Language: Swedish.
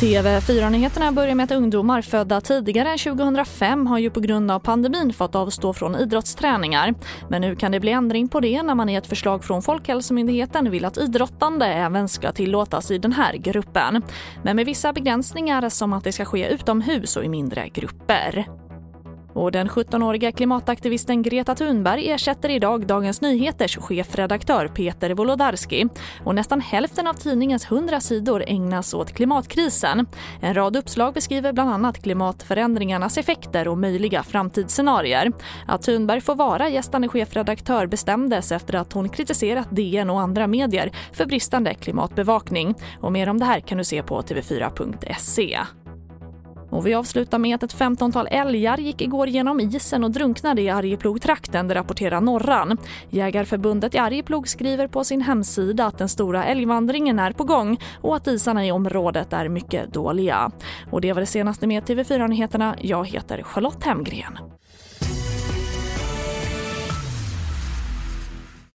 TV4-nyheterna börjar med att ungdomar födda tidigare än 2005 har ju på grund av pandemin fått avstå från idrottsträningar. Men nu kan det bli ändring på det när man i ett förslag från Folkhälsomyndigheten vill att idrottande även ska tillåtas i den här gruppen. Men med vissa begränsningar som att det ska ske utomhus och i mindre grupper. Och den 17-åriga klimataktivisten Greta Thunberg ersätter idag Dagens Nyheters chefredaktör Peter Wolodarski. Och nästan hälften av tidningens 100 sidor ägnas åt klimatkrisen. En rad uppslag beskriver bland annat klimatförändringarnas effekter och möjliga framtidsscenarier. Att Thunberg får vara gästande chefredaktör bestämdes efter att hon kritiserat DN och andra medier för bristande klimatbevakning. Och mer om det här kan du se på tv4.se. Och vi avslutar med att ett 15-tal älgar gick igår genom isen och drunknade i Arjeplog-trakten, det rapporterar Norran. Jägarförbundet i Arjeplog skriver på sin hemsida att den stora älgvandringen är på gång och att isarna i området är mycket dåliga. Och det var det senaste med TV4 Nyheterna. Jag heter Charlotte Hemgren.